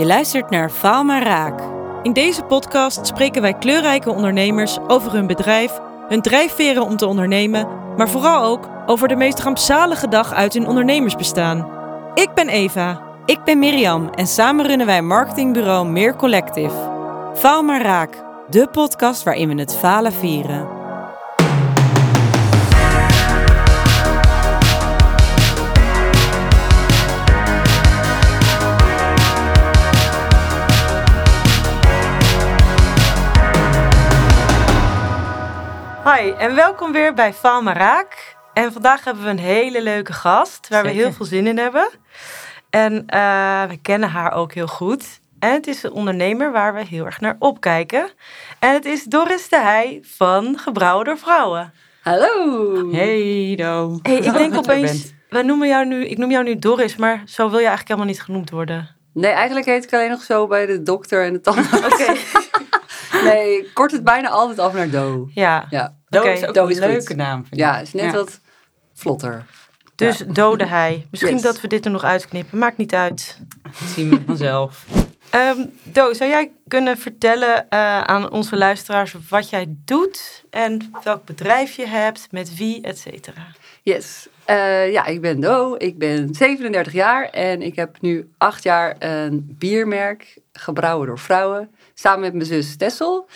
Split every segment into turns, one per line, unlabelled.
Je luistert naar Faal maar Raak. In deze podcast spreken wij kleurrijke ondernemers over hun bedrijf, hun drijfveren om te ondernemen, maar vooral ook over de meest rampzalige dag uit hun ondernemersbestaan. Ik ben Eva. Ik ben Mirjam en samen runnen wij marketingbureau Meer Collective. Faal maar Raak, de podcast waarin we het falen vieren. En welkom weer bij Faal maar Raak. En vandaag hebben we een hele leuke gast waar we heel veel zin in hebben. En eh, we kennen haar ook heel goed. En het is een ondernemer waar we heel erg naar opkijken. En het is Doris de Heij van Gebrouwen door Vrouwen.
Hallo!
Hey Do. Hey, ik denk opeens, we noemen jou nu, ik noem jou nu Doris, maar zo wil je eigenlijk helemaal niet genoemd worden.
Nee, eigenlijk heet ik alleen nog zo bij de dokter en de tandarts. Oké. nee, ik kort het bijna altijd af naar Do.
Ja.
ja.
Do is ook een leuke naam.
Vind ja, is net wat vlotter.
Dus ja. dode hij. Misschien dat we dit er nog uitknippen. Maakt niet uit.
Dat zien we vanzelf.
Um, Do, zou jij kunnen vertellen uh, aan onze luisteraars wat jij doet en welk bedrijf je hebt, met wie, et cetera?
Yes. Uh, ja, ik ben Do. Ik ben 37 jaar en ik heb nu acht jaar een biermerk gebrouwen door vrouwen. Samen met mijn zus Tessel.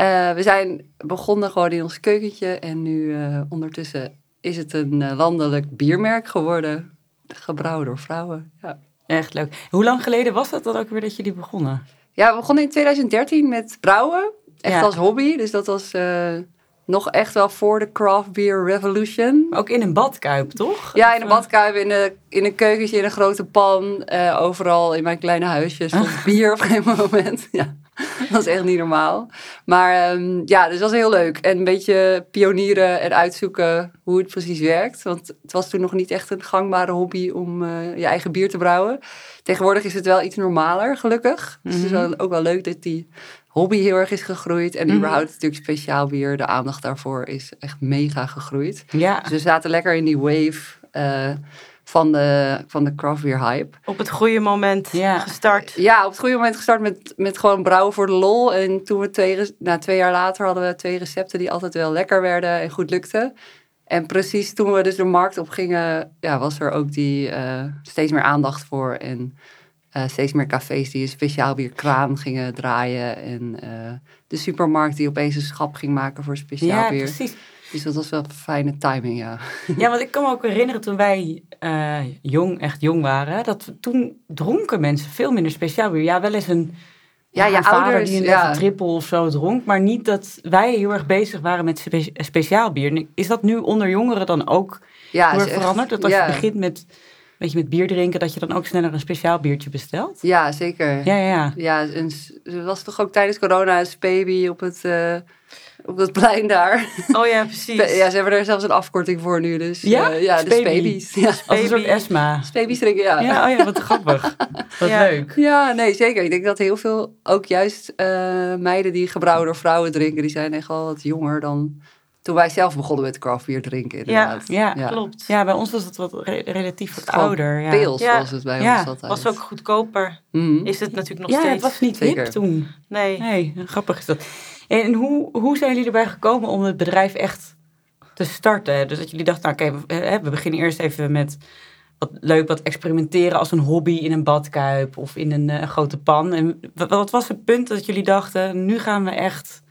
Uh, we zijn begonnen gewoon in ons keukentje en nu ondertussen is het een landelijk biermerk geworden. Gebrouwen door vrouwen. Ja.
Echt leuk. Hoe lang geleden was dat dan ook weer dat jullie begonnen?
Ja, we begonnen in 2013 met brouwen. Echt als hobby. Dus dat was nog echt wel voor de craft beer revolution.
Ook in een badkuip, toch?
Ja, in een badkuip, in, de, in een keukentje, in een grote pan. Overal in mijn kleine huisje stond bier op een moment. Ja. dat is echt niet normaal. Maar um, ja, dus dat was heel leuk. En een beetje pionieren en uitzoeken hoe het precies werkt. Want het was toen nog niet echt een gangbare hobby om uh, je eigen bier te brouwen. Tegenwoordig is het wel iets normaler, gelukkig. Dus het is wel, ook wel leuk dat die hobby heel erg is gegroeid. En mm -hmm. überhaupt natuurlijk speciaal bier, de aandacht daarvoor is echt mega gegroeid.
Ja.
Dus we zaten lekker in die wave... Uh, van de, van de craft beer hype.
Op het goede moment ja. gestart.
Ja, op het goede moment gestart met, met gewoon brouwen voor de lol. En toen we twee, nou, twee jaar later hadden we twee recepten die altijd wel lekker werden en goed lukten. En precies toen we dus de markt op gingen, ja, was er ook die uh, steeds meer aandacht voor. En uh, steeds meer cafés die een speciaal bier kraan gingen draaien. En uh, de supermarkt die opeens een schap ging maken voor speciaal
ja,
bier.
Precies.
Dus dat was wel fijne timing, ja.
Ja, want ik kan me ook herinneren toen wij uh, jong, echt jong waren, dat toen dronken mensen veel minder speciaal bier. Ja, wel eens een,
ja,
ja,
je ouders,
die een
ja.
trippel of zo dronk, maar niet dat wij heel erg bezig waren met spe speciaal bier. Is dat nu onder jongeren dan ook
ja,
heel erg
echt,
veranderd? Dat als
ja.
je begint met, weet je, met bier drinken, dat je dan ook sneller een speciaal biertje bestelt?
Ja, zeker.
Ja, ja, ja.
ja en was toch ook tijdens corona een baby op het... Uh, op dat plein daar.
Oh ja, precies.
Ja, ze hebben er zelfs een afkorting voor nu. Dus
ja,
uh, ja de baby's. Ja.
Als een soort ESMA.
Baby's drinken, ja.
Ja, oh ja wat grappig. Wat
ja.
leuk.
Ja, nee, zeker. Ik denk dat heel veel, ook juist uh, meiden die gebrouwen door vrouwen drinken, die zijn echt al wat jonger dan toen wij zelf begonnen met craft beer drinken. Inderdaad.
Ja,
ja, klopt.
Ja, bij ons was het wat re relatief wat ouder. Ja.
Pils was het bij
ja.
ons altijd.
was ook goedkoper.
Mm.
Is het natuurlijk nog
ja,
steeds.
het was niet hip toen.
Nee.
Nee, grappig is dat. En hoe, hoe zijn jullie erbij gekomen om het bedrijf echt te starten? Dus dat jullie dachten, nou oké, we beginnen eerst even met wat leuk wat experimenteren als een hobby in een badkuip of in een uh, grote pan. En wat was het punt dat jullie dachten, nu gaan we echt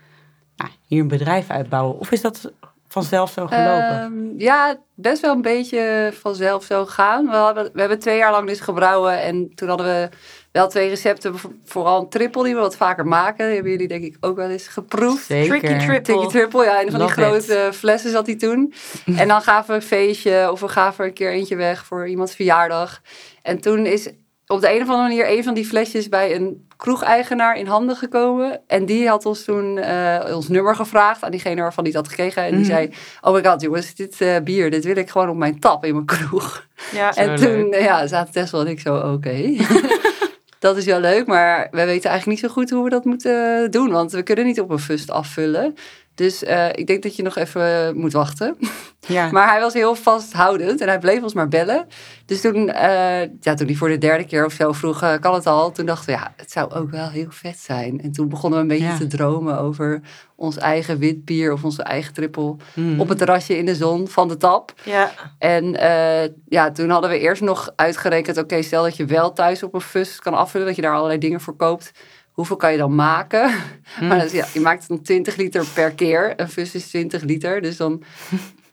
nou, hier een bedrijf uitbouwen? Of is dat vanzelf zo gelopen?
Um, ja, best wel een beetje vanzelf zo gegaan. We, hadden, we hebben twee jaar lang dus gebrouwen en toen hadden we wel twee recepten, vooral een triple die we wat vaker maken. Die hebben jullie denk ik ook wel eens geproefd.
Zeker.
Tricky triple.
Tricky triple, ja. En van
Love
die grote
it.
flessen zat hij toen. en dan gaven we een feestje of we gaven er een keer eentje weg voor iemands verjaardag. En toen is op de een of andere manier een van die flesjes bij een kroegeigenaar in handen gekomen. En die had ons toen uh, ons nummer gevraagd aan diegene waarvan hij het had gekregen. En die
Mhm.
zei, oh my god jongens, dit uh, bier, dit wil ik gewoon op mijn tap in mijn kroeg.
Ja,
En
Zo
toen ja, zaten Tessel en ik zo, oké. dat is wel leuk, maar wij weten eigenlijk niet zo goed hoe we dat moeten doen. Want we kunnen niet op een fust afvullen. Dus eh, ik denk dat je nog even moet wachten.
Ja.
Maar hij was heel vasthoudend en hij bleef ons maar bellen. Dus toen, eh, ja, toen hij voor de derde keer of zo vroeg, eh, kan het al? Toen dachten we, ja, het zou ook wel heel vet zijn. En toen begonnen we een beetje
Ja.
te dromen over ons eigen wit bier of onze eigen trippel.
Mm.
Op het terrasje in de zon van de tap.
Ja,
En eh, ja, toen hadden we eerst nog uitgerekend, oké, stel dat je wel thuis op een fus kan afvullen, dat je daar allerlei dingen voor koopt. Hoeveel kan je dan maken? Maar dat is, ja, je maakt dan 20 liter per keer. Een fus is 20 liter, dus dan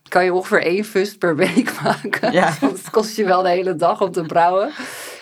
kan je ongeveer één fus per week maken.
Ja.
Want het kost je wel de hele dag om te brouwen.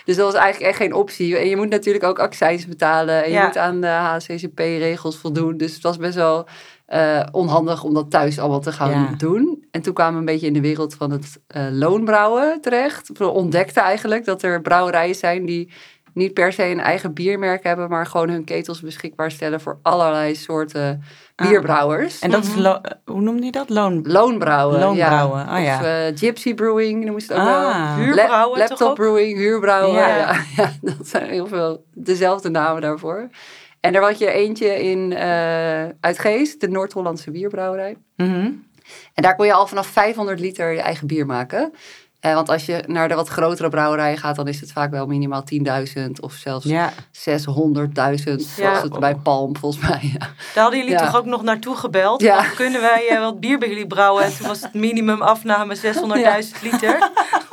Dus dat was eigenlijk echt geen optie. En je moet natuurlijk ook accijns betalen. En je
Ja.
moet aan de HCCP-regels voldoen. Dus het was best wel eh, onhandig om dat thuis allemaal te gaan
Ja.
doen. En toen kwamen we een beetje in de wereld van het eh, loonbrouwen terecht. We ontdekten eigenlijk dat er brouwerijen zijn die niet per se een eigen biermerk hebben, maar gewoon hun ketels beschikbaar stellen voor allerlei soorten
Ah.
bierbrouwers.
En dat is, lo- hoe noemde je dat? Loon.
Loonbrouwen.
Loonbrouwen,
ja.
oh ja.
Of eh, gypsy brewing, noemen ze het ook wel.
Ah.
Huurbrouwen
La- laptop brewing, huurbrouwen.
Ja.
Ja. Ja, dat zijn heel veel dezelfde namen daarvoor. En er had je eentje in eh uit Geest, de Noord-Hollandse bierbrouwerij.
Mhm.
En daar kon je al vanaf 500 liter je eigen bier maken. Eh, want als je naar de wat grotere brouwerijen gaat, dan is het vaak wel minimaal 10.000 of zelfs
Ja.
600.000. Zoals het bij Palm volgens mij. Ja.
daar hadden jullie toch ook nog naartoe gebeld.
Ja.
Van, Kunnen wij eh, wat bier bij jullie brouwen? En toen was het minimum afname 600.000 liter.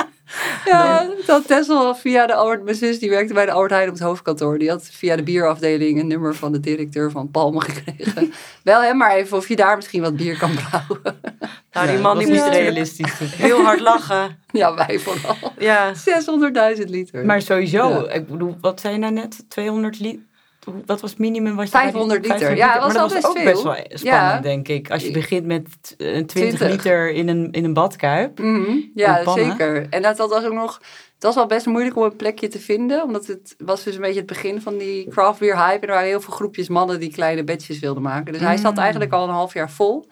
Ja, dat Tessel via de Albert, mijn zus die werkte bij de Albert Heijn op het hoofdkantoor. Die had via de bierafdeling een nummer van de directeur van Palme gekregen. Wel hem maar even of je daar misschien wat bier kan brouwen.
Nou, die man die
is
moest
realistisch.
heel hard lachen.
Ja, wij vooral.
Ja,
600.000 liter.
Maar sowieso,
Ja.
ik bedoel, wat zei je nou net? 200 liter? Wat was het minimum? Wat je bij die-
500 liter.
500
Ja, dat was
maar dat was
best
ook best wel spannend,
Ja.
denk ik. Als je begint met eh, 20,
20.
liter in een, in een badkuip.
Mhm, Ja, zeker. En dat, dat was ook nog... Het was wel best moeilijk om een plekje te vinden. Omdat het was dus een beetje het begin van die craft beer hype. En er waren heel veel groepjes mannen die kleine bedjes wilden maken. Dus hij zat
Mm.
eigenlijk al een half jaar vol.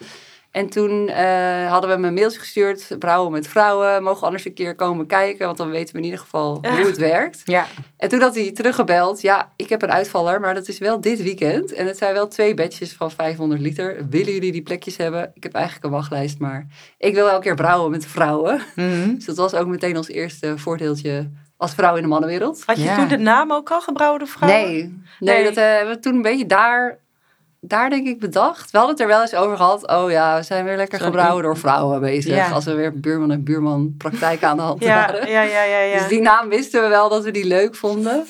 En toen eh, hadden we hem een mailtje gestuurd. Brouwen met vrouwen. Mogen anders een keer komen kijken. Want dan weten we in ieder geval hoe het werkt.
Ja.
En toen had hij teruggebeld. Ja, ik heb een uitvaller, maar dat is wel dit weekend. En het zijn wel twee bedjes van 500 liter. Willen jullie die plekjes hebben? Ik heb eigenlijk een wachtlijst, maar ik wil elke keer brouwen met vrouwen.
Mhm.
Dus dat was ook meteen ons eerste voordeeltje als vrouw in de mannenwereld.
had je
Ja.
toen de naam ook al gebrouwen vrouwen?
Nee, nee,
Nee.
dat eh, hebben we toen een beetje daar, daar denk ik bedacht. We hadden het er wel eens over gehad. Oh ja, we zijn weer lekker gebrouwen door vrouwen bezig.
Ja.
Als we weer buurman en buurman praktijk aan de hand
Ja,
waren.
ja, ja, ja. ja.
Dus die naam wisten we wel dat we die leuk vonden.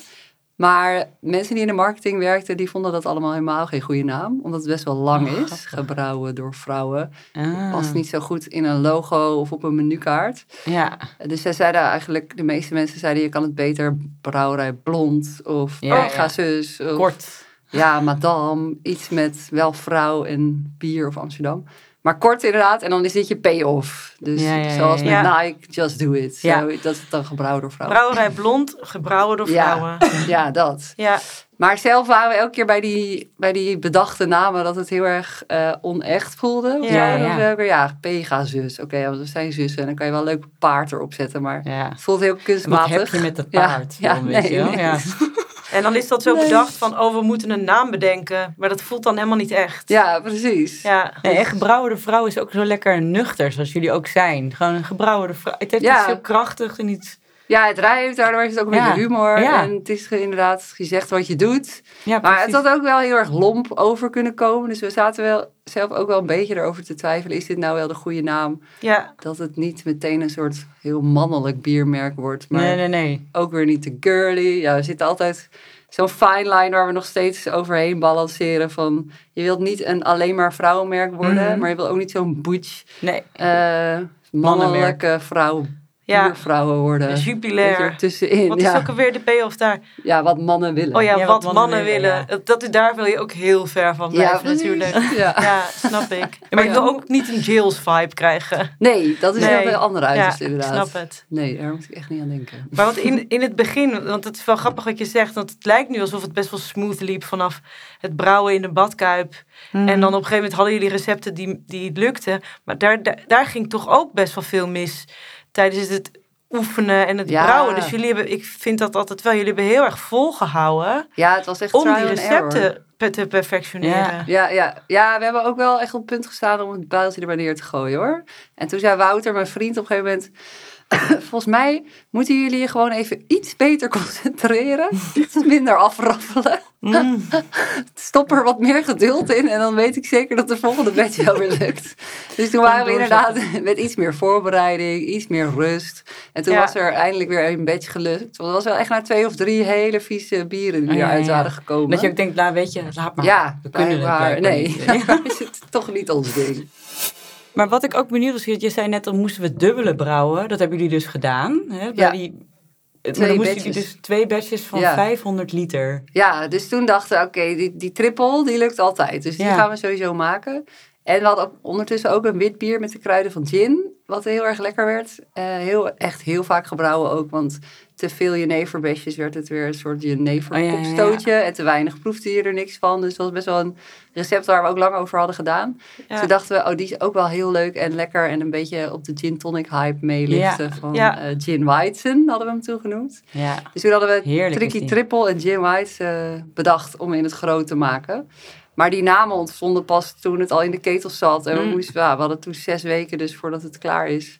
Maar mensen die in de marketing werkten, die vonden dat allemaal helemaal geen goede naam. Omdat het best wel lang
Oh,
is.
grappig.
Gebrouwen door vrouwen.
Ah.
Past niet zo goed in een logo of op een menukaart.
Ja.
Dus zij zeiden eigenlijk, de meeste mensen zeiden, je kan het beter brouwerij blond of
Ja,
ja,
ja.
zus. Of,
Kort.
Ja, madame. Iets met wel vrouw en bier of Amsterdam. Maar kort inderdaad. En dan is dit je payoff. Dus
Ja, ja, ja,
zoals
ja.
met Nike, just do it.
Ja.
Zo, dat is dan gebrouwen door vrouwen.
Brouwerij Blond, gebrouwen door vrouwen.
Ja, dat.
Ja,
Maar zelf waren we elke keer bij die, bij die bedachte namen dat het heel erg eh, onecht voelde.
Ja,
ja.
Ja, Pega-zus. Oké, ja, we zijn zussen. En dan kan je wel een leuk paard erop zetten. Maar
Ja.
het voelt heel
En wat
kunstmatig.
heb je met dat
Ja,
paard?
ja,
dan, weet je wel?
nee.
En dan is dat zo
Nee.
bedacht van, oh, we moeten een naam bedenken. Maar dat voelt dan helemaal niet echt.
Ja, precies.
Ja,
Nee, en gebrouwde vrouw is ook zo lekker nuchter, zoals jullie ook zijn. Gewoon een gebrouwde vrouw. Het heeft
Ja.
iets heel krachtig en iets...
Ja, het rijdt, daardoor heeft het ook een
Ja.
beetje humor.
Ja.
En het is inderdaad gezegd wat je doet.
Ja,
Maar het had ook wel heel erg lomp over kunnen komen. Dus we zaten wel zelf ook wel een beetje erover te twijfelen. Is dit nou wel de goede naam?
ja.
Dat het niet meteen een soort heel mannelijk biermerk wordt. Maar
Nee, nee, nee.
ook weer niet te girly. Ja, we zitten altijd zo'n fine line waar we nog steeds overheen balanceren. Van je wilt niet een alleen maar vrouwenmerk worden.
Mhm.
Maar je wilt ook niet zo'n butch
Nee.
eh mannelijke vrouw,
Ja.
biervrouwen worden.
Jupilair.
Beetje ertussenin.
Wat is
ja.
ook alweer de payoff daar?
ja, wat mannen willen.
Oh ja,
Ja,
wat,
wat
mannen,
mannen
willen.
willen,
Dat, dat, daar wil je ook heel ver van blijven natuurlijk.
Ja.
Ja, snap ik. Maar je wil ook niet een Jails vibe krijgen.
Nee, dat is
Nee.
heel veel andere
ik
inderdaad.
snap het.
Nee, daar moet ik echt niet aan denken.
Maar wat in, in het begin, want het is wel grappig wat je zegt, want het lijkt nu alsof het best wel smooth liep vanaf het brouwen in de badkuip.
Mhm.
En dan op een gegeven moment hadden jullie recepten die, die lukten. Maar daar, daar, daar ging toch ook best wel veel mis tijdens het oefenen en het
Ja.
brouwen. Dus jullie hebben, ik vind dat altijd wel, jullie hebben heel erg volgehouden
Ja, het was echt
om die recepten te perfectioneren.
Ja, ja, ja, we hebben ook wel echt op het punt gestaan om het builtje er maar neer te gooien hoor. En toen zei Wouter, mijn vriend, op een gegeven moment... Volgens mij moeten jullie je gewoon even iets beter concentreren. Iets minder afraffelen.
Mm.
Stop er wat meer geduld in. En dan weet ik zeker dat de volgende batch wel weer lukt. Dus toen waren we inderdaad met iets meer voorbereiding, iets meer rust. En toen
Ja.
was er eindelijk weer een batch gelukt. Want het was wel echt na twee of drie hele vieze bieren die
ja,
eruit
ja.
waren gekomen.
Dat je ook denkt, nou weet je, laat maar.
ja,
we kunnen het
Nee, dat is het toch niet ons ding.
Maar wat ik ook benieuwd was, je zei net, dan moesten we dubbele brouwen. Dat hebben jullie dus gedaan. Hè? Bij
Ja.
die, maar dan moesten jullie dus twee batches van
Ja.
500 liter.
Ja, dus toen dachten we, oké, die, die triple, die lukt altijd. Dus die
Ja.
gaan we sowieso maken. En we hadden ondertussen ook een wit bier met de kruiden van gin. Wat heel erg lekker werd. Eh, heel, echt heel vaak gebrouwen ook. Want te veel jeneverbesjes werd het weer een soort
Oh, ja, ja,
jeneverkopstootje. En te weinig proefde je er niks van. Dus dat was best wel een recept waar we ook lang over hadden gedaan. Toen dachten we, oh, die is ook wel heel leuk en lekker. En een beetje op de gin tonic hype meeliften. Van eh, Gin Weizen hadden we hem toen genoemd.
Ja.
Dus toen hadden we
Heerlijk
Tricky. Triple en Gin White eh, bedacht om in het groot te maken. Maar die namen ontstonden pas toen het al in de ketel zat. En we,
Mm.
moesten, ja, we hadden toen zes weken dus voordat het klaar is.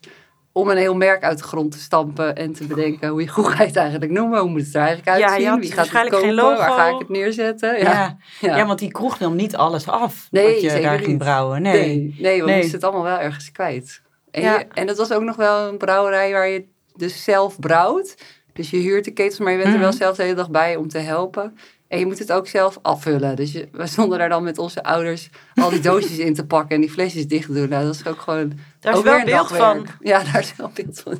Om een heel merk uit de grond te stampen en te bedenken hoe, je, hoe ga je het eigenlijk noemen? Hoe moet het er eigenlijk
Ja,
uitzien? Wie gaat het
waarschijnlijk geen
kopen? Waar
logo.
ga ik het neerzetten?
Ja.
Ja,
want die kroeg nam niet alles af
Nee,
wat je
zeker
daar ging
niet.
brouwen. Nee.
nee, nee, we
Nee.
moesten het allemaal wel ergens kwijt. En, je- en dat was ook nog wel een brouwerij waar je dus zelf brouwt. Dus je huurt de ketels, maar je bent er wel
Mhm.
zelf de hele dag bij om te helpen. En je moet het ook zelf afvullen. Dus je, we stonden daar dan met onze ouders al die doosjes in te pakken en die flesjes dicht doen. Nou, dat is ook gewoon.
Daar is
ook
wel
weer een
beeld
dagwerk.
van.
Ja, daar is wel beeld van.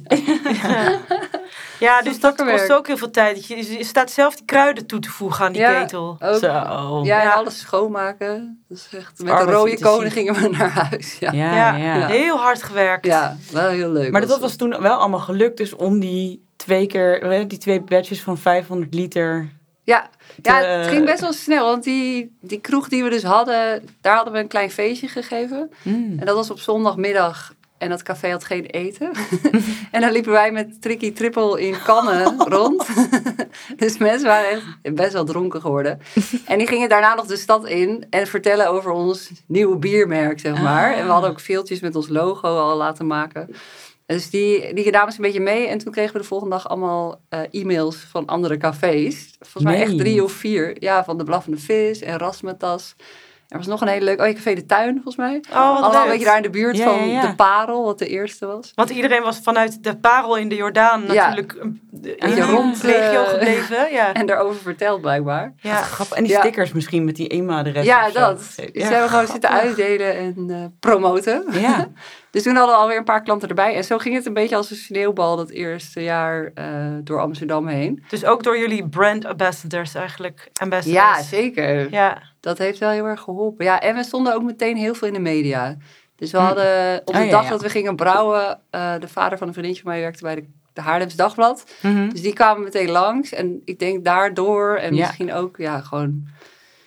Ja,
Dat
dus dat kost ook heel veel tijd. Je, je staat zelf die kruiden toe te voegen aan die
Ja.
ketel.
Ook,
Zo.
ja,
Ja.
en alles schoonmaken. Dat is echt, met de rode koning gingen we naar huis. Ja, ja.
Ja,
Ja.
ja.
Heel hard gewerkt.
wel heel leuk.
Maar dat
was
toen wel allemaal gelukt, dus om die twee keer, die twee batches van 500 liter.
Ja, ja, het ging best wel snel. Want die, die kroeg die we dus hadden, daar hadden we een klein feestje gegeven.
Mm.
En dat was op zondagmiddag. En dat café had geen eten. en dan liepen wij met Tricky Triple in kannen rond. dus mensen waren echt best wel dronken geworden. en die gingen daarna nog de stad in en vertellen over ons nieuwe biermerk, zeg maar.
Ah.
En we hadden ook veeltjes met ons logo al laten maken. Dus die, die namen ze een beetje mee. En toen kregen we de volgende dag allemaal eh, e-mails van andere cafés. Volgens mij echt drie of vier. Ja, van de Blaffende Vis en Rasmetas. Er was nog een hele leuke... Oh, Café de Tuin, volgens mij.
Oh, wat
Allemaal
leuk.
een beetje daar in de buurt
Ja,
van
ja, ja.
de Parel, wat de eerste was.
Want iedereen was vanuit de parel in de Jordaan
Ja.
natuurlijk een, die
rond,
regio
eh,
gebleven. Ja.
En daarover verteld blijkbaar.
ja.
Grappig. En die
Ja.
stickers misschien met die e-mailadres.
Ja, dat. Dus die hebben we gewoon zitten uitdelen en eh, promoten.
Ja.
Dus toen hadden we alweer een paar klanten erbij. En zo ging het een beetje als een sneeuwbal dat eerste jaar eh, door Amsterdam heen.
Dus ook door jullie brand ambassadors eigenlijk. Ambassadors.
Ja, zeker.
Ja.
Dat heeft wel heel erg geholpen. Ja, en we stonden ook meteen heel veel in de media. Dus we
Hm.
hadden op de
Oh, ja,
dag
ja.
dat we gingen brouwen, eh, de vader van een vriendje van mij werkte bij de, de Haarlems Dagblad.
Mhm.
Dus die kwamen meteen langs. En ik denk daardoor en
Ja.
misschien ook ja, gewoon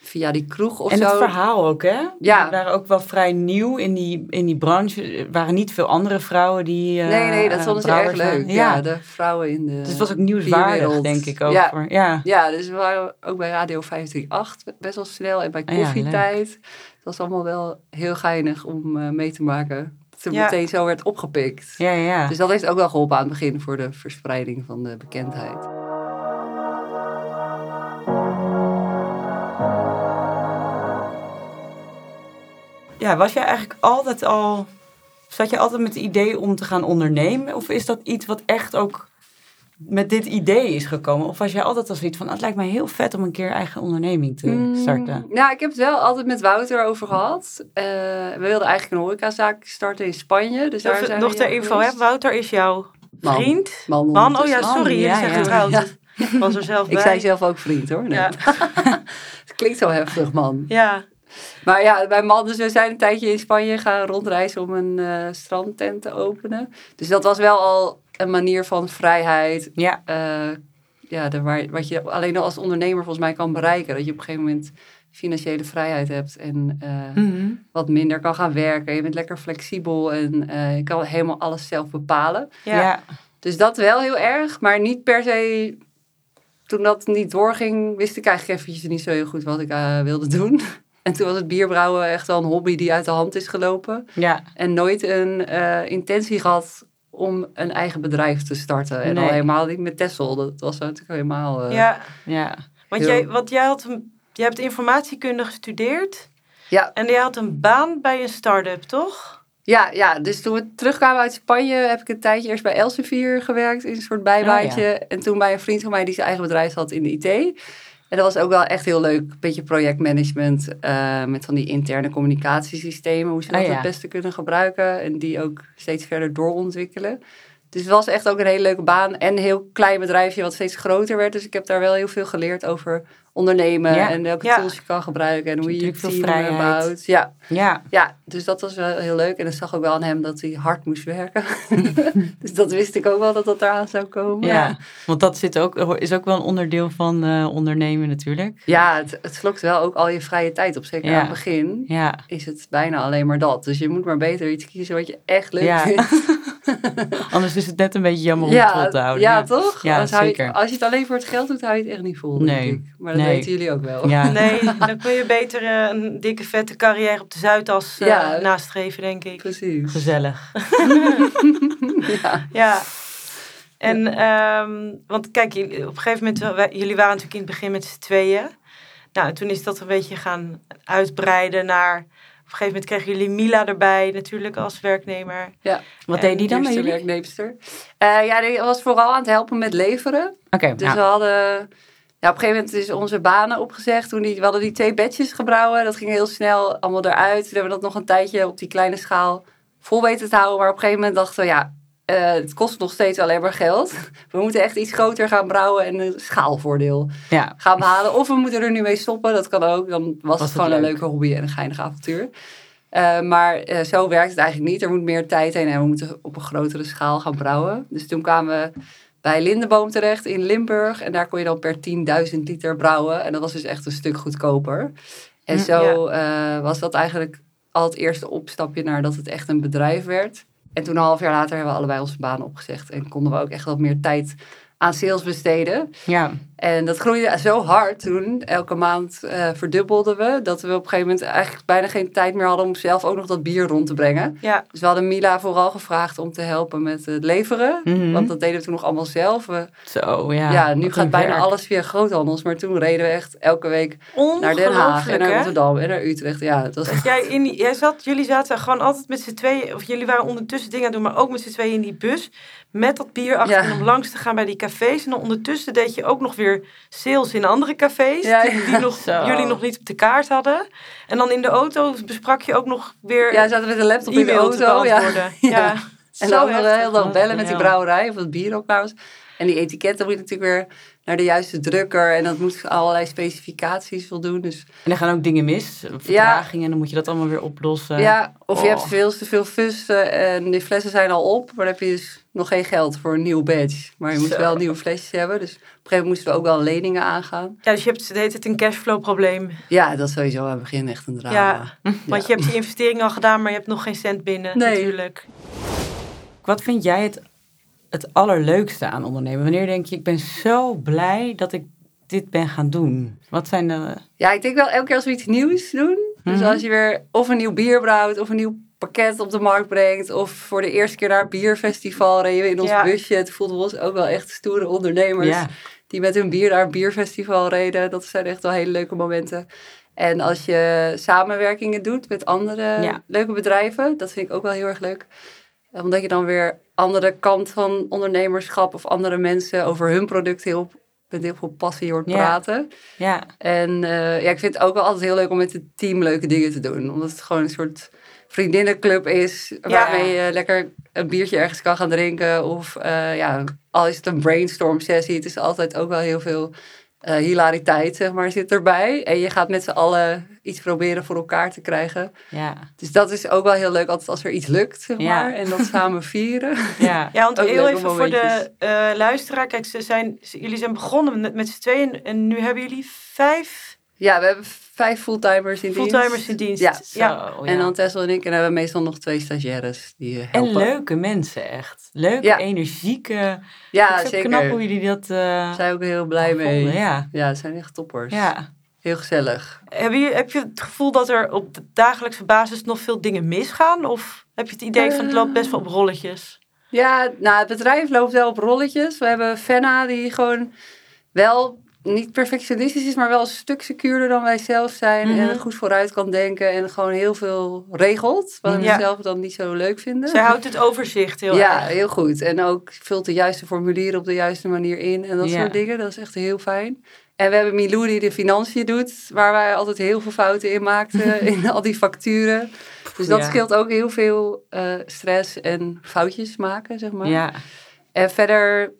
via die kroeg of
En
zo.
het verhaal ook, hè?
Ja.
Die waren ook wel vrij nieuw in die, in die branche. Er waren niet veel andere vrouwen die. eh,
nee, nee, dat
eh,
vonden ze erg leuk. Ja.
Ja.
de vrouwen in de
dus het was ook nieuwswaardig, denk ik ook.
Ja.
Voor, ja.
Ja, dus we waren ook bij Radio 538 best wel snel. En bij
Ah ja,
koffietijd. het was allemaal wel heel geinig om eh, mee te maken.
Ja.
meteen zo werd opgepikt.
Ja, ja.
Dus dat heeft ook wel geholpen aan het begin voor de verspreiding van de bekendheid.
Ja, was jij eigenlijk altijd al. Zat je altijd met het idee om te gaan ondernemen? Of is dat iets wat echt ook met dit idee is gekomen? Of was jij altijd al zoiets van: "Ah, het lijkt mij heel vet om een keer eigen onderneming te starten?
Mm, Ja, ik heb het wel altijd met Wouter over gehad. Eh, we wilden eigenlijk een horecazaak starten in Spanje. Dus daar zijn
nog ter info, hè? Wouter is jouw
Man.
vriend.
Man,
Man, oh ja, sorry, jullie
ja,
zijn
ja.
getrouwd.
Ja.
Ik was er zelf bij.
Ik zei zelf ook vriend hoor. Nee.
Ja.
het klinkt zo heftig, man.
Ja,
Maar ja, bij man, dus we zijn een tijdje in Spanje gaan rondreizen om een eh, strandtent te openen. Dus dat was wel al een manier van vrijheid.
Ja,
eh, ja, de, waar, wat je alleen al als ondernemer volgens mij kan bereiken. Dat je op een gegeven moment financiële vrijheid hebt en eh,
Mhm.
wat minder kan gaan werken. Je bent lekker flexibel en eh, je kan helemaal alles zelf bepalen.
ja.
ja.
Dus dat wel heel erg, maar niet per se toen dat niet doorging, wist ik eigenlijk eventjes niet zo heel goed wat ik eh, wilde doen. En toen was het bierbrouwen echt wel een hobby die uit de hand is gelopen.
Ja.
En nooit een eh, intentie gehad om een eigen bedrijf te starten. En
Nee.
al helemaal niet met Tessel. Dat was natuurlijk helemaal... eh,
Ja,
Ja.
want
Heel-
jij, want jij, had een, jij hebt informatiekunde gestudeerd.
Ja.
En jij had een baan bij een start-up, toch?
Ja, ja, dus toen we terugkwamen uit Spanje heb ik een tijdje eerst bij Elsevier gewerkt in een soort bijbaantje. En toen bij een vriend van mij die zijn eigen bedrijf had in de IT. En dat was ook wel echt heel leuk. Een beetje projectmanagement eh, met van die interne communicatiesystemen. Hoe ze dat
Ah, ja.
het beste kunnen gebruiken. En die ook steeds verder doorontwikkelen. Dus het was echt ook een hele leuke baan. En een heel klein bedrijfje wat steeds groter werd. Dus ik heb daar wel heel veel geleerd over ondernemen.
Ja.
En welke
Ja.
tools je kan gebruiken. En hoe je je team bouwt. Ja,
Ja.
ja, dus dat was wel heel leuk. En ik zag ook wel aan hem dat hij hard moest werken. dus dat wist ik ook wel dat dat eraan zou komen.
Ja. Want dat zit ook, is ook wel een onderdeel van eh, ondernemen natuurlijk.
Ja, het, het slokt wel ook al je vrije tijd op. Zeker
Ja.
aan het begin
Ja.
is het bijna alleen maar dat. Dus je moet maar beter iets kiezen wat je echt leuk
Ja.
vindt.
Anders is het net een beetje jammer om het vol te houden.
ja, toch?
Ja,
Anders hou je- als je het alleen voor het geld doet, hou je het echt niet vol,
Nee.
denk ik. Maar dat
Nee.
weten jullie ook wel.
Ja.
Nee, dan kun je beter eh, een dikke vette carrière op de Zuidas eh,
Ja.
nastreven, denk ik.
Precies.
Gezellig.
Ja.
Ja. En, ehm, want kijk, jullie- op een gegeven moment, wij- jullie waren natuurlijk in het begin met z'n tweeën. Nou, toen is dat een beetje gaan uitbreiden naar, een gegeven moment kregen jullie Mila erbij, natuurlijk als werknemer.
Wat
En
deed die dan
eerste
jullie?
werknemster. Eh, ja, die was vooral aan het helpen met leveren.
Oké,
Dus
ja.
we hadden... Ja, op een gegeven moment is onze banen opgezegd. Toen die, we hadden die twee bedjes gebrouwen. Dat ging heel snel allemaal eruit. Toen hebben we dat nog een tijdje op die kleine schaal vol weten te houden. Maar op een gegeven moment dachten we, ja, eh, het kost nog steeds alleen maar geld. We moeten echt iets groter gaan brouwen en een schaalvoordeel
ja.
gaan behalen. Of we moeten er nu mee stoppen, dat kan ook. Dan was, het
het
gewoon een
leuk.
leuke hobby en een geinig avontuur. Eh, maar eh, zo werkt het eigenlijk niet. Er moet meer tijd heen en we moeten op een grotere schaal gaan brouwen. Dus toen kwamen we bij Lindeboom terecht in Limburg. En daar kon je dan per 10.000 liter brouwen. En dat was dus echt een stuk goedkoper. En
Hm,
zo was dat eigenlijk al het eerste opstapje naar dat het echt een bedrijf werd. En toen een half jaar later hebben we allebei onze baan opgezegd. En konden we ook echt wat meer tijd aan sales besteden.
Ja.
En dat groeide zo hard toen. Elke maand eh, verdubbelden we. Dat we op een gegeven moment eigenlijk bijna geen tijd meer hadden om zelf ook nog dat bier rond te brengen.
Ja,
Dus we hadden Mila vooral gevraagd om te helpen met het leveren.
Mhm.
Want dat deden we toen nog allemaal zelf. We,
Zo, ja.
ja, nu gaat bijna
werk.
alles via groothandels. Maar toen reden we echt elke week naar Den Haag en naar? Rotterdam en naar Utrecht. Ja, het was
jij, in die, jij zat, jullie zaten gewoon altijd met z'n tweeën, of jullie waren ondertussen dingen aan het doen, maar ook met z'n tweeën in die bus. Met dat bier achterin
Ja.
om langs te gaan bij die cafés. En dan ondertussen deed je ook nog weer sales in andere cafés.
Ja,
die, nog,
Zo.
jullie nog niet op de kaart hadden. En dan in de auto besprak je ook nog weer
Ja, we zaten met een laptop in de auto. Ja. Ja.
Ja.
En
Zo
dan nog de hele dag bellen met die brouwerij of het bier ook was. En die etiketten moet je natuurlijk weer naar de juiste drukker. En dat moet allerlei specificaties voldoen. Dus
En dan gaan ook dingen mis, vertragingen, en dan moet je dat allemaal weer oplossen.
ja, of je
Oh.
hebt veel te veel fus eh, en die flessen zijn al op. Maar dan heb je dus nog geen geld voor een nieuw badge. Maar je moet
Zo.
wel nieuwe flesjes hebben. Dus op een gegeven moment moesten we ook wel leningen aangaan.
Ja, dus je hebt, het heet het een cashflow probleem.
Ja, dat is sowieso aan het begin echt een drama.
Ja, want je hebt die investering al gedaan, maar je hebt nog geen cent binnen
Nee.
natuurlijk.
Wat vind jij het, het allerleukste aan ondernemen? Wanneer denk je, ik ben zo blij dat ik dit ben gaan doen? Wat zijn de...
Ja, ik denk wel elke keer als we iets nieuws doen. Dus
Mhm.
als je weer of een nieuw bier brouwt of een nieuw pakket op de markt brengt. Of voor de eerste keer naar het bierfestival reden we in ons
Ja.
busje. Het voelden we ons ook wel echt stoere ondernemers.
Ja,
Die met hun bier naar een bierfestival reden. Dat zijn echt wel hele leuke momenten. En als je samenwerkingen doet met andere
Ja.
leuke bedrijven. Dat vind ik ook wel heel erg leuk. Omdat je dan weer andere kant van ondernemerschap of andere mensen over hun product heel, met heel veel passie hoort praten.
ja,
En eh, ja, ik vind het ook wel altijd heel leuk om met het team leuke dingen te doen. Omdat het gewoon een soort vriendinnenclub is. Waarmee je lekker een biertje ergens kan gaan drinken. Of eh, ja, al is het een brainstorm sessie. Het is altijd ook wel heel veel eh, hilariteit, zeg maar, zit erbij. En je gaat met z'n allen iets proberen voor elkaar te krijgen.
ja,
Dus dat is ook wel heel leuk altijd als er iets lukt, zeg
Ja.
maar. En dat samen vieren.
ja.
Ja, want
Ook
heel even voor de eh, luisteraar. Kijk, ze zijn, ze- jullie zijn begonnen met, met z'n tweeën en nu hebben jullie vijf
Ja, we hebben vijf fulltimers in dienst.
Fulltimers in dienst.
Ja.
Zo,
Ja.
ja.
En dan Tessel en ik. En dan hebben we meestal nog twee stagiaires die eh,
En
helpen.
leuke mensen, echt. Leuke,
Ja.
energieke.
Ja,
het knap hoe
zeker.
jullie dat eh
Zijn ook heel blij mee.
vonden, Ja.
Ja, het zijn echt toppers.
ja.
Heel gezellig.
Heb je, heb je het gevoel dat er op de dagelijkse basis nog veel dingen misgaan? Of heb je het idee van het loopt best wel op rolletjes?
Ja, nou, het bedrijf loopt wel op rolletjes. We hebben Fenna die gewoon wel niet perfectionistisch is, maar wel een stuk secuurder dan wij zelf zijn.
Mhm.
En goed vooruit kan denken en gewoon heel veel regelt. Wat we
Ja.
zelf dan niet zo leuk vinden.
Zij houdt het overzicht heel
ja,
erg.
heel goed. En ook vult de juiste formulieren op de juiste manier in en dat
Ja.
soort dingen. Dat is echt heel fijn. En we hebben Milou die de financiën doet, waar wij altijd heel veel fouten in maakten in al die facturen. Dus dat
Ja.
scheelt ook heel veel eh, stress en foutjes maken, zeg maar.
ja.
En verder,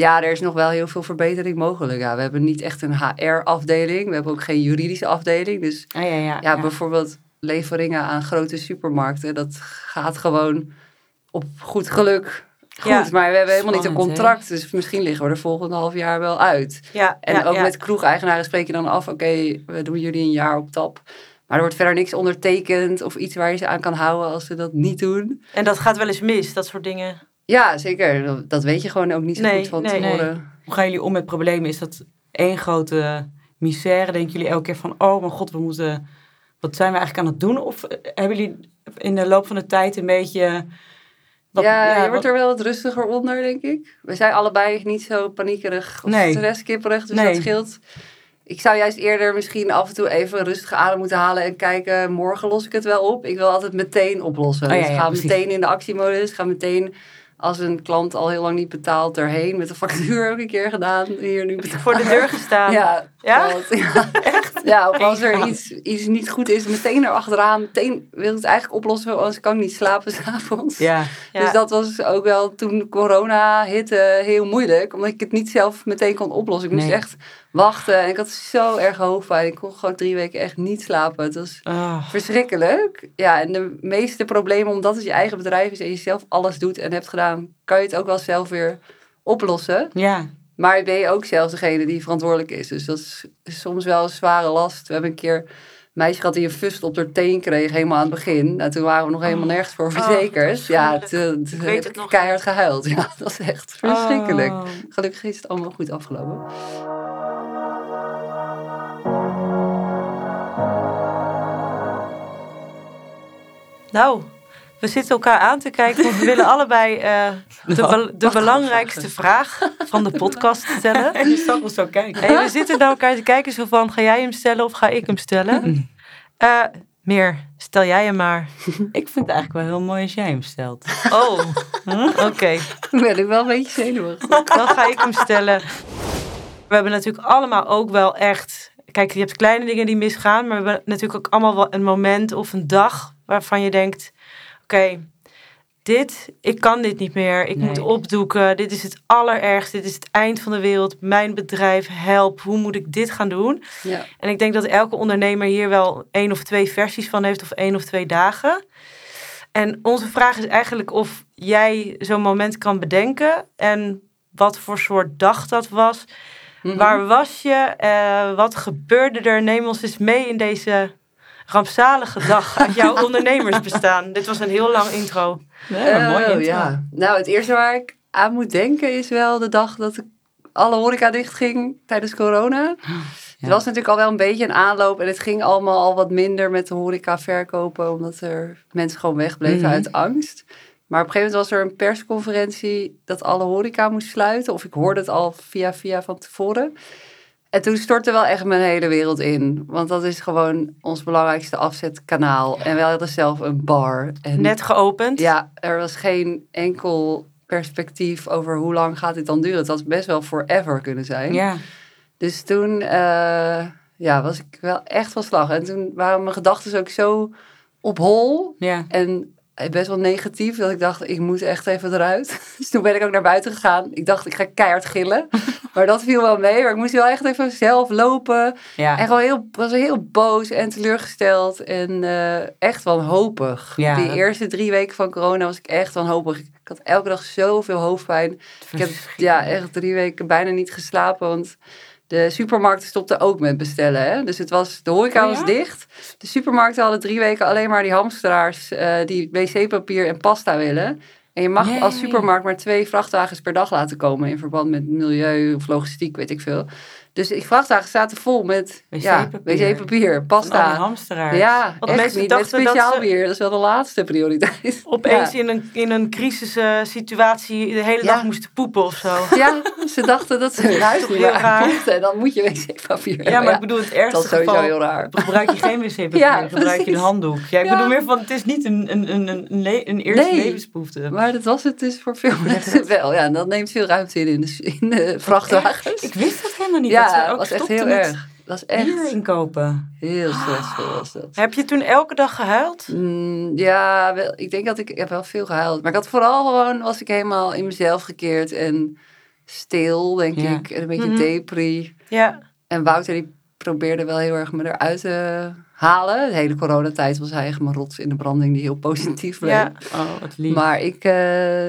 ja, er is nog wel heel veel verbetering mogelijk. Ja, we hebben niet echt een HR-afdeling. We hebben ook geen juridische afdeling. Dus
Ah, ja, ja,
ja, bijvoorbeeld leveringen aan grote supermarkten. Dat gaat gewoon op goed geluk goed.
Ja,
maar we hebben helemaal niet een contract. Dus misschien liggen we er volgende half jaar wel uit.
Ja,
En ook met kroegeigenaren spreek je dan af. Oké, we doen jullie een jaar op tap. Maar er wordt verder niks ondertekend of iets waar je ze aan kan houden als ze dat niet doen.
En dat gaat wel eens mis, dat soort dingen.
Ja, zeker. Dat- weet je gewoon ook niet zo
Nee,
goed van
nee.
tevoren.
Hoe gaan jullie om met problemen? Is dat één grote misère? Denken jullie elke keer van, oh mijn god, we moeten... Wat zijn we eigenlijk aan het doen? Of eh, hebben jullie in de loop van de tijd een beetje... wat-
ja, je
wat-
wordt er wel wat rustiger onder, denk ik. We zijn allebei niet zo paniekerig of
Nee.
stresskipperig, dus
Nee.
dat scheelt. Ik zou juist eerder misschien af en toe even rustig adem moeten halen en kijken, morgen los ik het wel op. Ik wil altijd meteen oplossen.
Oh ja,
dus ga meteen in de actiemodus, ga meteen als een klant al heel lang niet betaalt erheen. Met de factuur ook een keer gedaan, hier nu betaald.
Voor de deur gestaan.
Ja,
Ja?
echt? Ja, of als er iets, iets niet goed is, meteen erachteraan. Meteen wil het eigenlijk oplossen, anders kan ik niet slapen s'avonds.
Ja,
Ja.
Dus dat was ook wel toen corona hitte heel moeilijk. Omdat ik het niet zelf meteen kon oplossen. Ik moest
Nee.
echt wachten. En ik had zo erg hoofdpijn. Ik kon gewoon drie weken echt niet slapen. Het was
Ah,
verschrikkelijk. Ja, en de meeste problemen, omdat het je eigen bedrijf is en je zelf alles doet en hebt gedaan, kan je het ook wel zelf weer oplossen.
ja.
Maar ben je ook zelf degene die verantwoordelijk is. Dus dat is soms wel een zware last. We hebben een keer een meisje gehad die een fust op haar teen kreeg, helemaal aan het begin. Nou, toen waren we nog helemaal nergens voor verzekerd. ja,
afschuwelijk.
toen, heb
het
ik keihard gehuild. Ja, dat is echt verschrikkelijk.
Oh.
Gelukkig is het allemaal goed afgelopen.
Nou, we zitten elkaar aan te kijken, want we willen allebei eh, de, de belangrijkste vraag van de podcast stellen.
En je zag ons zo kijken.
En we zitten naar elkaar te kijken, zo van, ga jij hem stellen of ga ik hem stellen? Eh, meer, stel jij hem maar.
Ik vind het eigenlijk wel heel mooi als jij hem stelt.
Oh, oké.
Dan ben ik wel een beetje zenuwachtig.
Dan ga ik hem stellen. We hebben natuurlijk allemaal ook wel echt... Kijk, je hebt kleine dingen die misgaan, maar we hebben natuurlijk ook allemaal wel een moment of een dag waarvan je denkt: oké, dit, ik kan dit niet meer. Ik
Nee.
moet opdoeken. Dit is het allerergste. Dit is het eind van de wereld. Mijn bedrijf, help. Hoe moet ik dit gaan doen?
Ja.
En ik denk dat elke ondernemer hier wel één of twee versies van heeft, of één of twee dagen. En onze vraag is eigenlijk of jij zo'n moment kan bedenken en wat voor soort dag dat was.
Mhm.
Waar was je? Eh, wat gebeurde er? Neem ons eens mee in deze rampzalige dag uit jouw ondernemersbestaan. Dit was een heel lang intro.
Nee, maar mooi
Oh,
intro.
ja. Nou, het eerste waar ik aan moet denken is wel de dag dat ik alle horeca dichtging tijdens corona. Het was natuurlijk al wel een beetje een aanloop en het ging allemaal al wat minder met de horeca verkopen, omdat er mensen gewoon wegbleven
Mhm.
uit angst. Maar op een gegeven moment was er een persconferentie dat alle horeca moest sluiten, of ik hoorde het al via via van tevoren. En toen stortte wel echt mijn hele wereld in, want dat is gewoon ons belangrijkste afzetkanaal. En we hadden zelf een bar. En
Net geopend.
ja, er was geen enkel perspectief over hoe lang gaat dit dan duren. Het had best wel forever kunnen zijn.
Ja.
Dus toen eh, ja, was ik wel echt van slag. En toen waren mijn gedachten ook zo op hol
Ja.
en best wel negatief. Dat ik dacht, ik moet echt even eruit. Dus toen ben ik ook naar buiten gegaan. Ik dacht, ik ga keihard gillen. Maar dat viel wel mee. Maar ik moest wel echt even zelf lopen.
Ja.
En gewoon heel, was heel boos en teleurgesteld. En eh, echt wanhopig.
Ja,
Die
dat-
eerste drie weken van corona was ik echt wanhopig. Ik had elke dag zoveel hoofdpijn. Ik heb ja, echt drie weken bijna niet geslapen. Want de supermarkten stopten ook met bestellen. Hè? Dus het was, de horeca
Oh ja?
was dicht. De supermarkten hadden drie weken alleen maar die hamsteraars eh, die wc-papier en pasta willen. En je mag
Nee.
als supermarkt maar twee vrachtwagens per dag laten komen in verband met milieu of logistiek, weet ik veel. Dus die vrachtwagens zaten vol met ja,
Wc-papier.
wc-papier,
Al die
pasta.
hamsteraars.
Ja,
Want
echt
mensen
niet. Met
dat
speciaal
ze-
bier, dat is wel de laatste prioriteit.
Opeens
Ja.
in een, in een crisissituatie de hele
Ja.
dag moesten poepen of zo.
Ja, ze dachten dat ze hun huis
toch
niet
heel
meer
raar?
En dan moet je wc-papier hebben.
Ja, maar ik bedoel, het
dat
ergste
is sowieso
geval...
heel raar.
Gebruik je geen wc-papier,
Ja,
gebruik je een handdoek. Ja, ik
Ja.
bedoel meer van, het is niet een, een, een, een, een, le- een eerste
Nee.
levensbehoefte.
Maar dat was het dus voor veel mensen wel. Ja, en dat neemt veel ruimte in in de, in de vrachtwagens.
Ik wist dat helemaal niet.
Ja,
dat
was echt heel
met
erg. Dat is echt
bier inkopen.
heel stressvol was dat.
Heb je toen elke dag gehuild?
Mm, ja, wel, ik denk dat ik, ik heb wel veel gehuild. Maar ik had vooral gewoon, was ik helemaal in mezelf gekeerd en stil, denk
Ja.
ik. En een beetje
Mhm.
depri.
Ja.
En Wouter die probeerde wel heel erg me eruit te halen. De hele coronatijd was hij echt mijn rots in de branding die heel positief bleef.
Ja.
Oh, wat lief.
Maar ik, eh,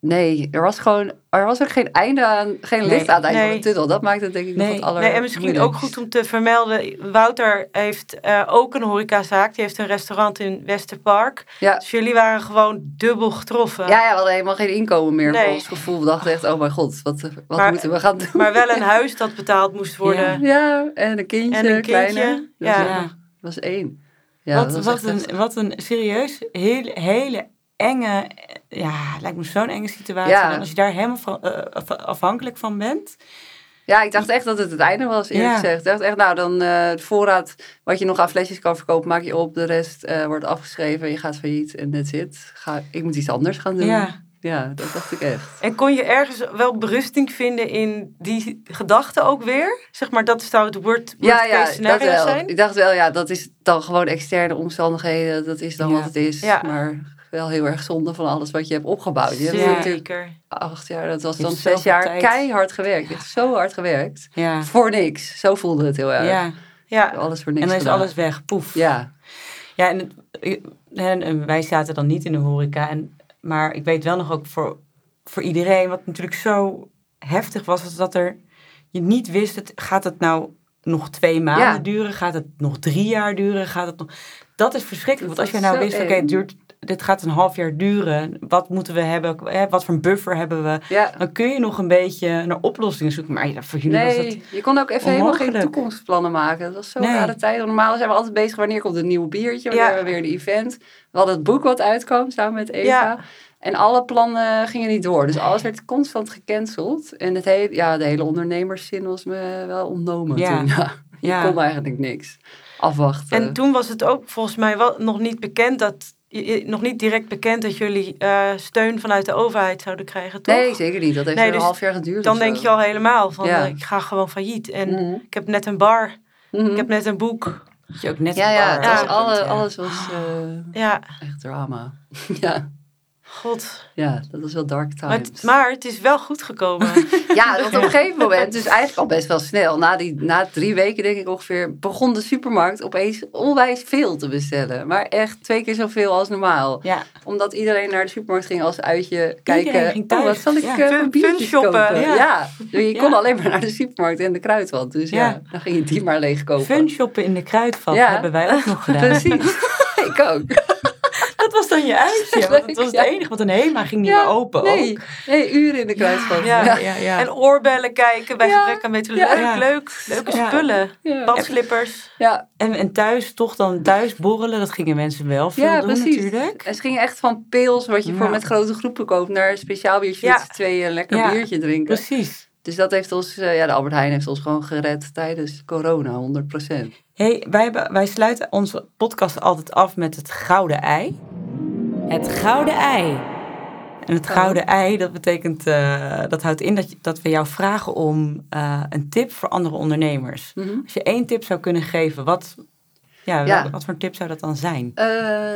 nee, er was gewoon, er was ook geen einde aan, geen
Nee.
licht aan het eind van de tunnel. Dat maakt het denk ik
Nee.
nog het aller
Nee, en misschien ook goed om te vermelden. Wouter heeft eh, ook een horecazaak. Die heeft een restaurant in Westerpark.
Ja.
Dus jullie waren gewoon dubbel getroffen.
Ja, ja, we hadden helemaal geen inkomen meer
Nee.
voor ons gevoel. We dachten echt, oh mijn god, wat, wat
Maar-
moeten we gaan doen?
Maar wel een huis dat betaald moest worden.
Ja, en een kindje,
En een kindje,
kleine. Dat
ja.
was, dat was één. Ja,
wat,
dat was
wat, een, wat een serieus, hele, hele enge, ja, lijkt me zo'n enge situatie.
Ja.
En als je daar helemaal van, eh, af- afhankelijk van bent.
Ja, ik dacht echt dat het het einde was, eerlijk
Ja.
gezegd. Ik dacht echt, nou, dan eh de voorraad wat je nog aan flesjes kan verkopen, maak je op. De rest eh, wordt afgeschreven, je gaat failliet en that's it. Ga, ik moet iets anders gaan doen.
Ja.
Ja, dat dacht ik echt.
En kon je ergens wel berusting vinden in die gedachten ook weer? Zeg maar, dat zou het word, worst
Ja, ja, dat
scenario
wel.
zijn?
Ik dacht wel, ja, dat is dan gewoon externe omstandigheden. Dat is dan
Ja.
wat het is.
Ja.
Maar wel heel erg zonde van alles wat je hebt opgebouwd. Je hebt natuurlijk
Zeker.
acht jaar, dat was
Je
dan
hebt
zes jaar
tijd.
keihard gewerkt. Echt zo hard gewerkt.
Ja.
Voor niks. Zo voelde het heel erg.
ja.
Ja.
Alles voor niks
En dan is
gedaan.
alles weg. Poef.
Ja,
Ja, en, het- en, en wij zaten dan niet in de horeca. En, maar ik weet wel nog ook voor, voor iedereen, wat natuurlijk zo heftig was, was dat er je niet wist, het, gaat het nou nog twee maanden
Ja.
duren? Gaat het nog drie jaar duren? Gaat het nog... Dat is verschrikkelijk.
Dat
Want als je nou wist, oké, het duurt, dit gaat een half jaar duren. Wat moeten we hebben? Hè, wat voor een buffer hebben we?
ja.
Dan kun je nog een beetje naar oplossingen zoeken. Maar ja, voor jullie was dat...
Nee, je kon ook even helemaal geen toekomstplannen maken. Dat was zo'n
Nee.
rare tijd. Normaal zijn we altijd bezig wanneer komt een nieuw biertje, wanneer
Ja.
hebben we weer een event. We hadden het boek wat uitkwam samen met Eva.
Ja.
En alle plannen gingen niet door. Dus alles werd constant gecanceld. En het hele, ja, de hele ondernemerszin was me wel ontnomen
Ja.
toen. Ja. Je
Ja.
kon eigenlijk niks. Afwachten.
En toen was het ook volgens mij wel nog niet bekend dat nog niet direct bekend dat jullie eh, steun vanuit de overheid zouden krijgen, toch?
Nee, zeker niet. Dat heeft
Nee,
een
dus
half jaar geduurd.
Dan denk je al helemaal van
Ja.
ik ga gewoon failliet. En
Mhm.
ik heb net een bar,
Mhm.
ik heb net een boek.
Dat je ook net
Ja,
een
ja,
bar
alle,
ja.
alles was eh,
Ja,
echt drama. ja.
God.
ja, dat was wel dark
Maar
times.
het, maar het is wel goed gekomen.
Ja, want op een gegeven moment, dus eigenlijk al best wel snel, na, die, na drie weken denk ik ongeveer, begon de supermarkt opeens onwijs veel te bestellen. Maar echt twee keer zoveel als normaal.
Ja,
Omdat iedereen naar de supermarkt ging als uitje kijken.
ging
oh,
thuis.
wat zal ik
Ja.
eh,
Fun- shoppen.
kopen?
Ja.
Ja, je kon
Ja.
alleen maar naar de supermarkt en de kruidvat. Dus ja,
Ja.
dan ging je die maar leegkopen.
fun shoppen in de kruidvat hebben wij ook nog gedaan.
Precies. ik ook.
Dat dan je uitje. Want het was het enige, want een HEMA ging niet
Ja,
meer open
Nee,
ook.
nee, uren in de kruidvat.
Ja.
Ja, ja, ja.
En oorbellen kijken bij
Ja.
gebrek aan.
Ja.
Leuk. Leuke
Ja.
spullen.
Ja.
Badslippers.
Ja,
En, en thuis, toch dan thuis borrelen, dat gingen mensen wel veel
ja,
doen
precies.
natuurlijk.
En ze gingen echt van pils, wat je voor met grote groepen koopt, naar een speciaal biertje
Ja.
met z'n tweeën een lekker
Ja.
biertje drinken.
Precies.
Dus dat heeft ons, eh, ja, de Albert Heijn heeft ons gewoon gered tijdens corona, 100%.
Hey, wij, hebben- wij sluiten onze podcast altijd af met het gouden ei. Het gouden ei. En het gouden ei, dat betekent, eh, dat houdt in dat, je- dat we jou vragen om eh, een tip voor andere ondernemers.
Mhm.
Als je één tip zou kunnen geven, wat, ja, wat voor tip zou dat dan zijn?
Eh,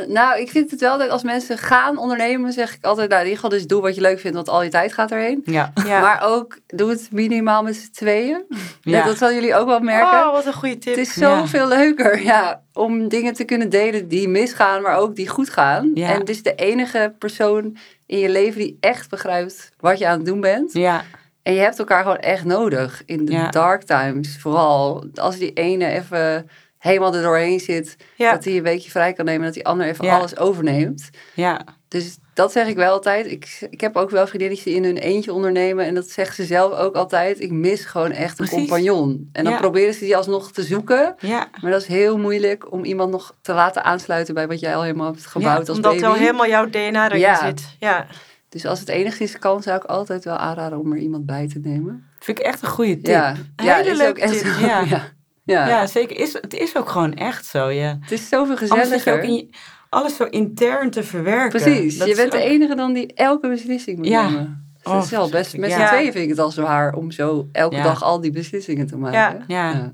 nou, ik vind het wel dat als mensen gaan ondernemen, zeg ik altijd, nou, in ieder geval dus doe wat je leuk vindt, want al je tijd gaat erheen.
Ja.
Ja.
Maar ook, doe het minimaal met z'n tweeën.
Ja.
Dat zullen jullie ook wel merken.
Oh, wat een goede tip.
Het is
Ja.
zoveel leuker ja, om dingen te kunnen delen die misgaan, maar ook die goed gaan.
Ja.
En het is de enige persoon in je leven die echt begrijpt wat je aan het doen bent.
Ja,
En je hebt elkaar gewoon echt nodig. In de
Ja.
dark times vooral. Als die ene even helemaal er doorheen zit.
Ja.
Dat hij een weekje vrij kan nemen. Dat die ander even
Ja.
alles overneemt.
Ja,
Dus dat zeg ik wel altijd. Ik, ik heb ook wel vriendinnetjes die in hun eentje ondernemen. En dat zegt ze zelf ook altijd. Ik mis gewoon echt een
Precies.
compagnon. En dan
Ja.
proberen ze die alsnog te zoeken.
ja.
Maar dat is heel moeilijk om iemand nog te laten aansluiten bij wat jij al helemaal hebt gebouwd als
Omdat
baby.
wel helemaal jouw DNA erin zit. Ja.
Dus als het enigszins kan, zou ik altijd wel aanraden om er iemand bij te nemen.
Vind ik echt een goede tip.
Ja,
Een hele leuke
ook echt
tip,
zo.
ja.
Ja. Ja.
Zeker. Is, het is ook gewoon echt zo. Ja.
Het is zoveel gezelliger.
ook in je- alles zo intern te verwerken.
Precies,
Dat
je bent de enige dan die elke beslissing moet
Ja.
nemen.
Oh,
dat is wel best. Met z'n
Ja.
tweeën vind ik het al zwaar om zo elke
Ja.
dag al die beslissingen te maken.
Ja.
Ja,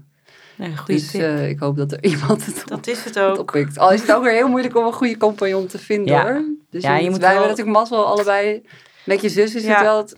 Nee, goede
Dus eh, ik hoop dat er iemand het
Dat is het ook.
oppikt. Al is het ook weer heel moeilijk om een goede compagnon te vinden
Ja.
hoor. Dus
Ja,
je
je
moet, wij
wel-
hebben natuurlijk mazzel allebei. Met je zus is het wel het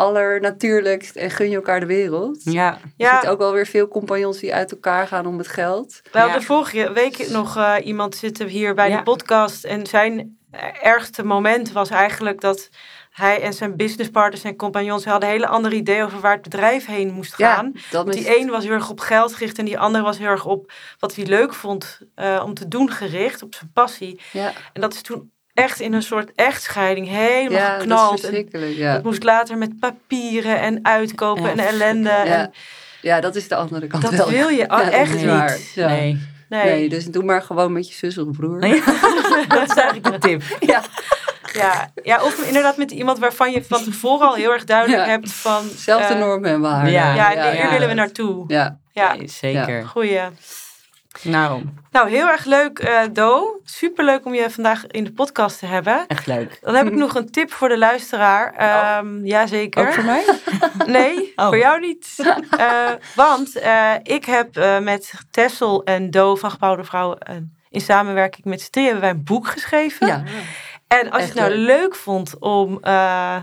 allernatuurlijkst en gun je elkaar de wereld.
ja,
Je
Ja.
ziet ook wel weer veel compagnons die uit elkaar gaan om het geld.
We hadden
Ja.
vorige week nog eh, iemand zitten hier bij
Ja.
de podcast. En zijn ergste moment was eigenlijk dat hij en zijn businesspartners en compagnons hadden een hele andere idee over waar het bedrijf heen moest gaan.
Ja, dat
Want
is
die een was heel erg op geld gericht en die ander was heel erg op wat hij leuk vond eh, om te doen gericht, op zijn passie.
ja,
En dat is toen echt in een soort echtscheiding helemaal
ja, dat is
geknald. En
verschrikkelijk. Ja.
dat moest later met papieren en uitkopen
Ja,
en ellende.
Ja.
En
ja, dat is de andere kant
dat
wel.
wil je
Ja, dat
echt
is
niet.
waar. Ja.
nee.
Nee.
Nee, dus doe maar gewoon met je zus of broer.
Nee, dat is eigenlijk de tip.
Ja,
Ja, ja, of inderdaad met iemand waarvan je van tevoren al heel erg duidelijk
Ja.
hebt van...
zelfde
eh,
norm hebben we haar.
ja,
Ja,
ja,
hier
ja.
willen we naartoe.
Ja,
Ja,
Nee, zeker.
goeie.
Nou,
Nou, heel erg leuk, eh Do. Superleuk om je vandaag in de podcast te hebben.
echt leuk.
Dan heb ik nog een tip voor de luisteraar. Ehm Jazeker.
Ook voor mij?
Nee,
Oh.
voor jou niet. Eh, want eh, ik heb met Tessel en Do van Gebouwde Vrouwen... in samenwerking met z'n hebben wij een boek geschreven.
ja.
En als je het nou
leuk.
leuk vond om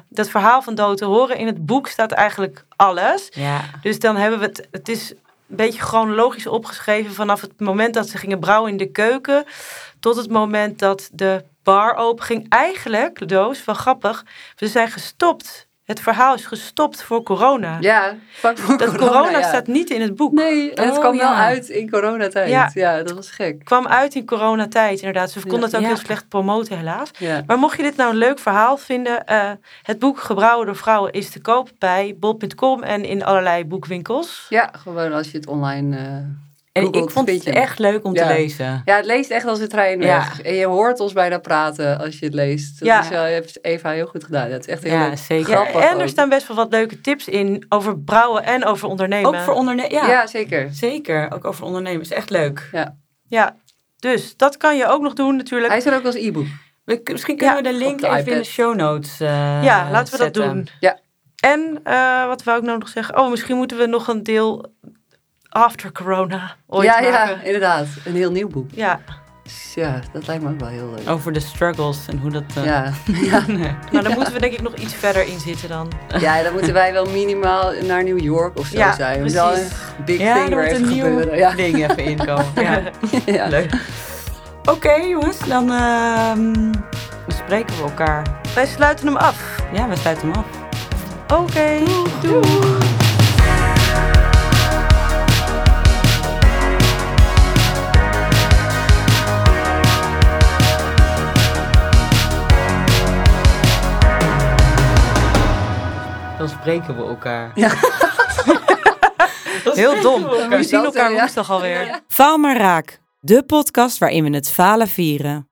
dat verhaal van Do te horen... in het boek staat eigenlijk alles.
Ja,
Dus dan hebben we het... Het is een beetje chronologisch opgeschreven... vanaf het moment dat ze gingen brouwen in de keuken... tot het moment dat de bar open ging. Eigenlijk, doos, wel grappig... we zijn gestopt. Het verhaal is gestopt voor corona.
ja vlak voor
Dat corona,
ja.
staat niet in het boek.
Nee, en het
Oh,
kwam wel uit in coronatijd.
Ja.
Ja. dat was gek.
kwam uit in coronatijd, inderdaad. Ze konden het ook
Ja.
heel slecht promoten, helaas.
Ja.
Maar mocht je dit nou een leuk verhaal vinden... eh, het boek Gebrouwen door Vrouwen is te koop bij bol.com... en in allerlei boekwinkels.
ja, gewoon als je het online... eh,
en ik vond het echt leuk om te
Ja.
lezen.
Ja, het leest echt als een trein
Ja.
weg. En je hoort ons bijna praten als je het leest. Dat
Ja.
is wel, je hebt Eva heel goed gedaan. Het is echt heel
Ja,
leuk.
zeker.
Ja,
Grappig
en er staan best wel wat leuke tips in over brouwen en over ondernemen.
Ook voor ondernemers. Ja,
Ja. zeker.
zeker. Ook over ondernemers. Echt leuk.
Ja, dus dat kan je ook nog doen natuurlijk.
Hij is er ook als e-book.
We- Misschien kunnen
Ja,
we de link
de
even in de show notes eh,
ja, laten we dat doen.
Ja.
En eh, wat wou ik nou nog zeggen? Oh, misschien moeten we nog een deel after corona ooit
ja, inderdaad. Een heel nieuw boek.
Ja,
Dus ja, dat lijkt me ook wel heel leuk.
Over de struggles en hoe dat... eh,
Ja. ja.
nou dan moeten we denk ik nog iets verder in zitten dan.
ja, dan moeten wij wel minimaal naar New York of zo
Ja,
zijn.
Precies.
een big
Ja,
thing
er
even
een nieuw
gebeuren. Ja.
ding even inkomen. Ja,
ja.
leuk. Oké jongens, dan ehm, spreken we elkaar.
Wij sluiten hem af.
Ja, we sluiten hem af.
Oké, doei.
Dan spreken we elkaar.
Ja.
Heel dom. We zien elkaar
eh,
woensdag alweer. Faal maar raak. De podcast waarin we het falen vieren.